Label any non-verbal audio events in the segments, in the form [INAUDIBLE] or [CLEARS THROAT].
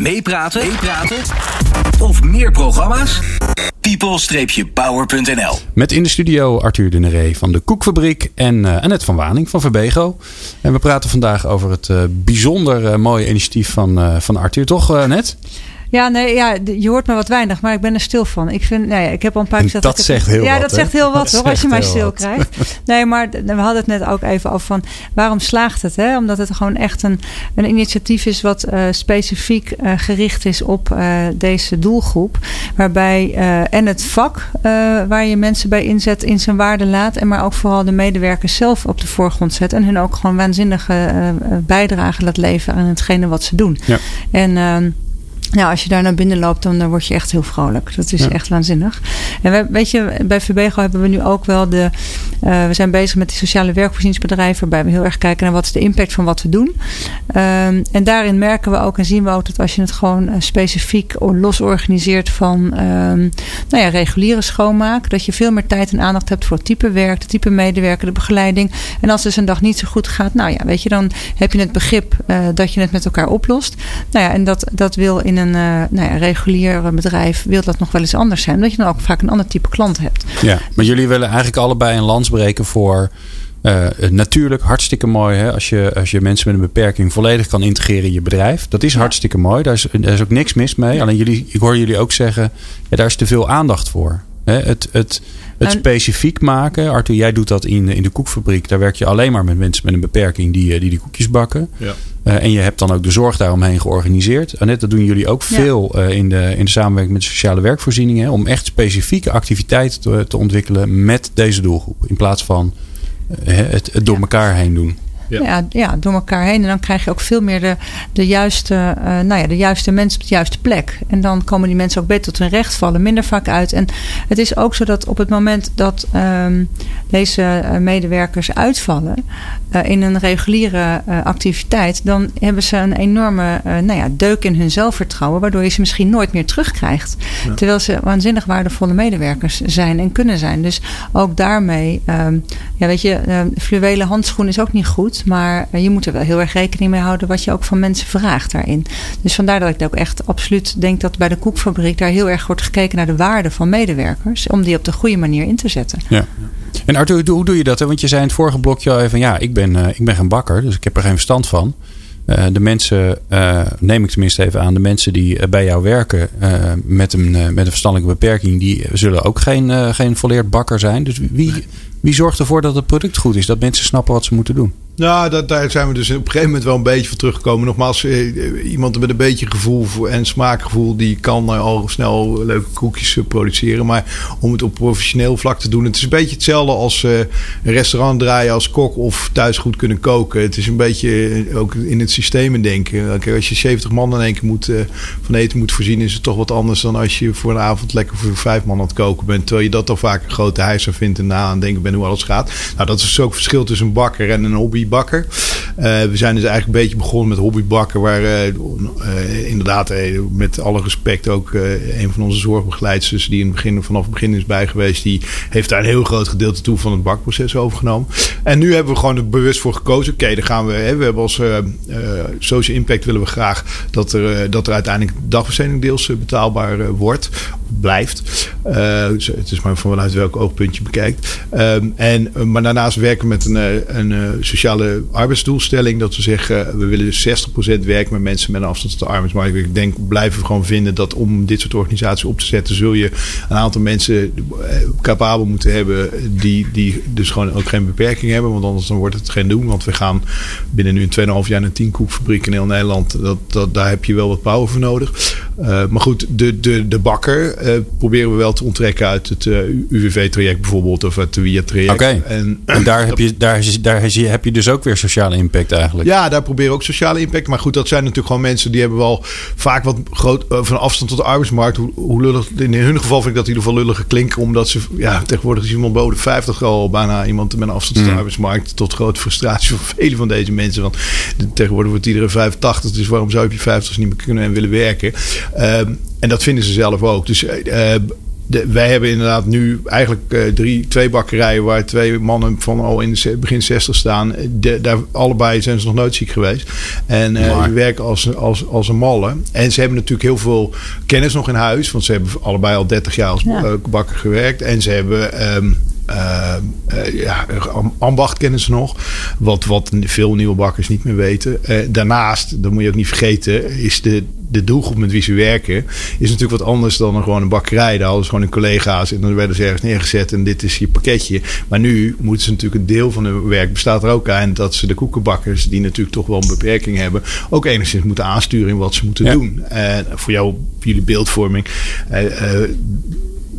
Meepraten? Meepraten? Of meer programma's? people-power.nl Met in de studio Arthur de Neré van de Koekfabriek en uh, Annette van Waning van Verbego. En we praten vandaag over het uh, bijzonder uh, mooie initiatief van, van Arthur, toch Annette? Ja, nee, ja, je hoort me wat weinig, maar ik ben er stil van. Ik vind, nee, ik heb al een paar keer gezegd. Dat zegt heel ja, wat. Ja, dat zegt heel wat hoor, als je mij stil krijgt. Nee, maar we hadden het net ook even over van waarom slaagt het? Hè? Omdat het gewoon echt een, een initiatief is wat uh, specifiek uh, gericht is op uh, deze doelgroep. Waarbij en het vak waar je mensen bij inzet in zijn waarde laat. En maar ook vooral de medewerkers zelf op de voorgrond zet. En hun ook gewoon waanzinnige bijdrage laat leveren aan hetgene wat ze doen. Ja. En ehm, nou, als je daar naar binnen loopt, dan, word je echt heel vrolijk. Dat is echt waanzinnig. En we, weet je, bij Verbego hebben we nu ook wel de. Uh, we zijn bezig met die sociale werkvoorzieningsbedrijven, waarbij we heel erg kijken naar wat is de impact van wat we doen. Um, en daarin merken we ook en zien we ook dat als je het gewoon uh, specifiek los organiseert van um, nou ja, reguliere schoonmaak, dat je veel meer tijd en aandacht hebt voor het type werk, de type medewerker, de begeleiding. En als dus een dag niet zo goed gaat, nou ja, weet je, dan heb je het begrip uh, dat je het met elkaar oplost. Nou ja, en dat, dat wil in een nou ja, regulier bedrijf wil dat nog wel eens anders zijn. Omdat je dan ook vaak een ander type klant hebt. Ja, maar jullie willen eigenlijk allebei een lans breken voor... Uh, natuurlijk, hartstikke mooi hè? Als, je, als je mensen met een beperking volledig kan integreren in je bedrijf. Dat is ja. hartstikke mooi. Daar is, daar is ook niks mis mee. Ja. Alleen jullie, ik hoor jullie ook zeggen, ja, daar is te veel aandacht voor. Hè? Het, het, het specifiek maken. Arthur, jij doet dat in, in de koekfabriek. Daar werk je alleen maar met mensen met een beperking die, die die koekjes bakken. Ja. Uh, en je hebt dan ook de zorg daaromheen georganiseerd. Annette, dat doen jullie ook veel uh, in, de, in de samenwerking met de sociale werkvoorzieningen. Om echt specifieke activiteiten te, te ontwikkelen met deze doelgroep. In plaats van uh, het, het door ja. elkaar heen doen. Ja. Ja, ja, door elkaar heen. En dan krijg je ook veel meer de, de, juiste, uh, nou ja, de juiste mensen op de juiste plek. En dan komen die mensen ook beter tot hun recht, vallen minder vaak uit. En het is ook zo dat op het moment dat um, deze uh, medewerkers uitvallen uh, in een reguliere activiteit, dan hebben ze een enorme nou ja, deuk in hun zelfvertrouwen, waardoor je ze misschien nooit meer terugkrijgt. Ja. Terwijl ze waanzinnig waardevolle medewerkers zijn en kunnen zijn. Dus ook daarmee, um, ja, weet je, fluwelen handschoen is ook niet goed. Maar je moet er wel heel erg rekening mee houden wat je ook van mensen vraagt daarin. Dus vandaar dat ik ook echt absoluut denk dat bij de koekfabriek daar heel erg wordt gekeken naar de waarde van medewerkers. Om die op de goede manier in te zetten. Ja. En Arthur, hoe doe je dat? Want je zei in het vorige blokje al even: ja, ik ben, uh, ik ben geen bakker, dus ik heb er geen verstand van. Uh, de mensen, uh, neem ik tenminste even aan, de mensen die bij jou werken met, een, met een verstandelijke beperking, die zullen ook geen, geen volleerd bakker zijn. Dus wie, wie zorgt ervoor dat het product goed is? Dat mensen snappen wat ze moeten doen? Nou, dat, daar zijn we dus op een gegeven moment wel een beetje voor teruggekomen. Nogmaals, eh, iemand met een beetje gevoel en smaakgevoel, die kan uh, al snel leuke koekjes produceren. Maar om het op professioneel vlak te doen, het is een beetje hetzelfde als een restaurant draaien als kok of thuis goed kunnen koken. Het is een beetje ook in het systeem denken. Als je 70 man in één keer moet, van eten moet voorzien, is het toch wat anders dan als je voor een avond lekker voor vijf man aan het koken bent. Terwijl je dat toch vaak een grote hijser vindt en na aan denken bent hoe alles gaat. Nou, dat is ook het verschil tussen een bakker en een hobby hobbybakker. Uh, we zijn dus eigenlijk een beetje begonnen met hobbybakken. Waar uh, uh, inderdaad, met alle respect, ook een van onze zorgbegeleiders... die in het begin, vanaf het begin is bij geweest... die heeft daar een heel groot gedeelte toe van het bakproces overgenomen. En nu hebben we gewoon er bewust voor gekozen. Oké, okay, dan gaan we... Hè, we hebben als social impact willen we graag... dat er, dat er uiteindelijk dagbesteding deels betaalbaar wordt. Blijft. Dus het is maar vanuit welk oogpunt je bekijkt. Um, en, maar daarnaast werken we met een, een sociale arbeidsdoelstelling. Dat we zeggen, we willen dus 60% werken met mensen met een afstand tot de arbeidsmarkt. Ik denk, blijven we gewoon vinden dat om dit soort organisaties op te zetten, zul je een aantal mensen capabel moeten hebben die, die dus gewoon ook geen beperking hebben. Want anders dan wordt het geen doen. Want we gaan binnen nu een 2,5 jaar naar 10 koekfabrieken in heel Nederland. Dat, dat, daar heb je wel wat power voor nodig. Uh, maar goed, de, de, de bakker uh, proberen we wel te onttrekken uit het uh, UWV-traject bijvoorbeeld. Of het WIA-traject. Oké, okay. en, en, daar, heb [CLEARS THROAT] je, daar, daar heb je dus ook weer sociale impact eigenlijk. Ja, daar proberen we ook sociale impact. Maar goed, dat zijn natuurlijk gewoon mensen die hebben wel vaak wat groot van afstand tot de arbeidsmarkt. Hoe, hoe lullig, in hun geval vind ik dat in ieder geval lullige klinken. Omdat ze, ja, tegenwoordig is iemand boven de 50 al bijna iemand met een afstand tot de mm. arbeidsmarkt. Tot grote frustratie van [LAUGHS] vele van deze mensen. Want tegenwoordig wordt iedereen 85. Dus waarom zou je op je 50 niet meer kunnen en willen werken? Um, en dat vinden ze zelf ook. Dus uh, de, wij hebben inderdaad nu eigenlijk drie, twee bakkerijen waar twee mannen van al in de begin 60 staan. De, daar allebei zijn ze nog nooit ziek geweest. En die werken als, als, als een malle. En ze hebben natuurlijk heel veel kennis nog in huis. Want ze hebben allebei al 30 jaar als ja. bakker gewerkt. En ze hebben. Um, uh, uh, ja, ambacht kennen ze nog. Wat, wat veel nieuwe bakkers niet meer weten. Uh, daarnaast, dat moet je ook niet vergeten, is de, de doelgroep met wie ze werken, is natuurlijk wat anders dan een, gewoon een bakkerij. Daar hadden ze gewoon hun collega's en dan werden ze ergens neergezet en dit is je pakketje. Maar nu moeten ze natuurlijk een deel van hun werk bestaat er ook aan dat ze de koekenbakkers, die natuurlijk toch wel een beperking hebben, ook enigszins moeten aansturen in wat ze moeten ja. doen. En voor jou, voor jullie beeldvorming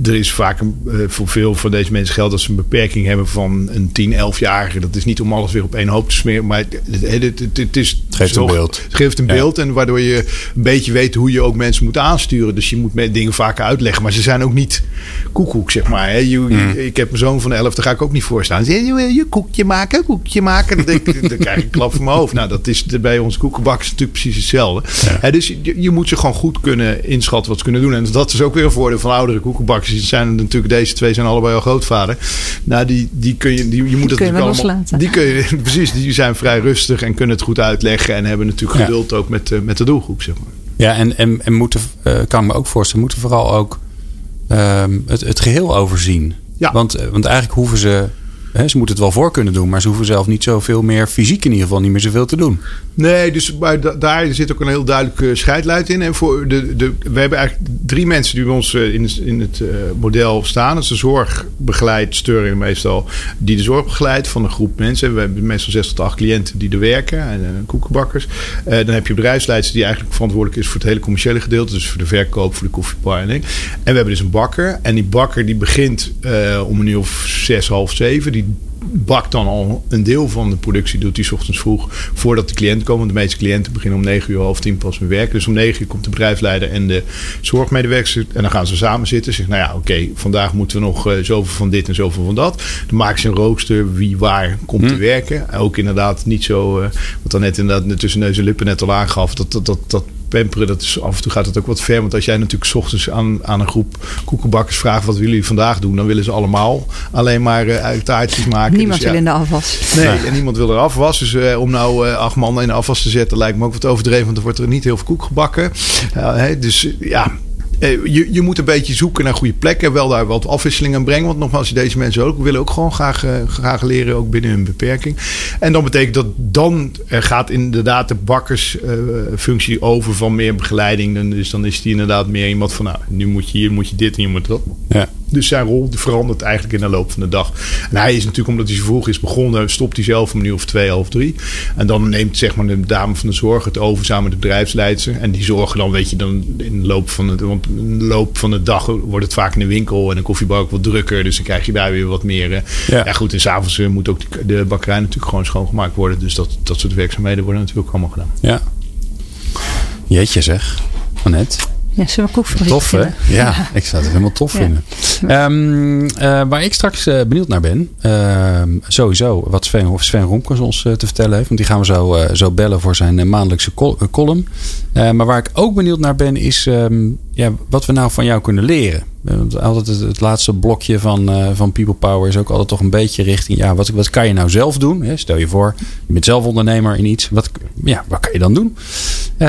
er is vaak een, uh, voor veel van deze mensen geldt dat ze een beperking hebben van een 10, 11-jarige. Dat is niet om alles weer op één hoop te smeren, maar het, het, het, het is geeft een beeld. Het geeft een ja. beeld en waardoor je een beetje weet hoe je ook mensen moet aansturen. Dus je moet met dingen vaker uitleggen, maar ze zijn ook niet koekoek, zeg maar. Hè. Je, mm. Ik heb mijn zoon van de 11, daar ga ik ook niet voor staan. Zeg, je, je koekje maken, koekje maken. Dan, denk ik, [LAUGHS] dan krijg ik een klap van mijn hoofd. Nou, dat is bij onze koekenbakkers natuurlijk precies hetzelfde. Ja. Hè, dus je, je, moet ze gewoon goed kunnen inschatten wat ze kunnen doen. En dat is ook weer een voordeel van oudere koekenbakkers het zijn natuurlijk deze twee zijn allebei al grootvader. Nou, die, die kun je, die, je moet die het kun je allemaal. Die kun je, [LAUGHS] precies, die zijn vrij rustig en kunnen het goed uitleggen. En hebben natuurlijk ja. geduld ook met, uh, met de doelgroep, zeg maar. Ja, en, en, en moeten, uh, kan ik me ook voorstellen, moeten vooral ook um, het, het geheel overzien. Ja. Want, want eigenlijk hoeven ze Ze moeten het wel voor kunnen doen, maar ze hoeven zelf niet zoveel meer fysiek in ieder geval niet meer zoveel te doen. Nee, dus daar zit ook een heel duidelijke scheidlijn in. En voor de, de, we hebben eigenlijk drie mensen die bij ons in, in het uh, model staan. Dat is de zorgbegeleidster meestal, die de zorg begeleidt van een groep mensen. We hebben meestal zes tot acht cliënten die er werken en koekenbakkers. Dan heb je bedrijfsleiders die eigenlijk verantwoordelijk is voor het hele commerciële gedeelte. Dus voor de verkoop, voor de koffiebar en En we hebben dus een bakker. En die bakker die begint om een uur of zes, half zeven. Die bakt dan al een deel van de productie, doet hij ochtends vroeg voordat de cliënten komen. Want de meeste cliënten beginnen om 9 uur, half tien pas met werken. Dus om 9 uur komt de bedrijfsleider en de zorgmedewerker. En dan gaan ze samen zitten. Zeggen, nou ja, oké, okay, vandaag moeten we nog uh, zoveel van dit en zoveel van dat. Dan maken ze een rooster wie waar komt te werken. Ook inderdaad niet zo, uh, wat dan net inderdaad tussen neus en lippen net al aangaf. Dat, dat, dat, dat pamperen, dat is, af en toe gaat het ook wat ver. Want als jij natuurlijk s ochtends aan, aan een groep koekenbakkers vraagt wat willen jullie vandaag doen, dan willen ze allemaal alleen maar uh, taartjes maken. Niemand dus, wil ja, in de afwas. Nee, en niemand wil er afwas. Dus uh, om nou uh, acht man in de afwas te zetten lijkt me ook wat overdreven, want er wordt er niet heel veel koek gebakken. Hey, dus ja, je, je moet een beetje zoeken naar goede plekken. Wel daar wat afwisseling aan brengen. Want nogmaals, deze mensen ook willen ook gewoon graag, uh, graag leren, ook binnen hun beperking. En dan betekent dat dan er gaat inderdaad de bakkersfunctie over van meer begeleiding. Dus dan is die inderdaad meer iemand van, nou, nu moet je hier, moet je dit en je moet dat. Ja. Dus zijn rol verandert eigenlijk in de loop van de dag. En hij is natuurlijk, omdat hij zo vroeg is begonnen, stopt hij zelf om uur of twee, half drie. En dan neemt zeg maar de dame van de zorg het over samen met de bedrijfsleidster. En die zorgen dan, weet je, dan in de loop van het, want in de loop van de dag wordt het vaak in de winkel en een koffiebar ook wat drukker. Dus dan krijg je daar weer wat meer. Ja, ja goed, en s'avonds moet ook de bakkerij natuurlijk gewoon schoongemaakt worden. Dus dat, dat soort werkzaamheden worden natuurlijk allemaal gedaan. Ja. Jeetje zeg. Net. Ja, zullen we koekfabriek Tof, hè? Ja, [LAUGHS] ja, ik zou het helemaal tof ja. vinden. Um, uh, waar ik straks uh, benieuwd naar ben, uh, sowieso wat Sven, Sven Romkens ons te vertellen heeft. Want die gaan we zo, zo bellen voor zijn maandelijkse col column. maar waar ik ook benieuwd naar ben, is um, ja, wat we nou van jou kunnen leren. Want altijd het, het, laatste blokje van, van People Power is ook altijd toch een beetje richting, ja, wat, wat kan je nou zelf doen? Hè? Stel je voor, je bent zelf ondernemer in iets. Wat, ja, wat kan je dan doen?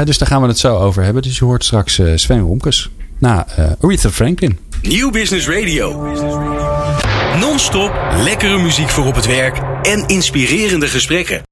Dus daar gaan we het zo over hebben. Dus je hoort straks Sven Romkes na uh, Aretha Franklin. Nieuw Business Radio. Non-stop lekkere muziek voor op het werk en inspirerende gesprekken.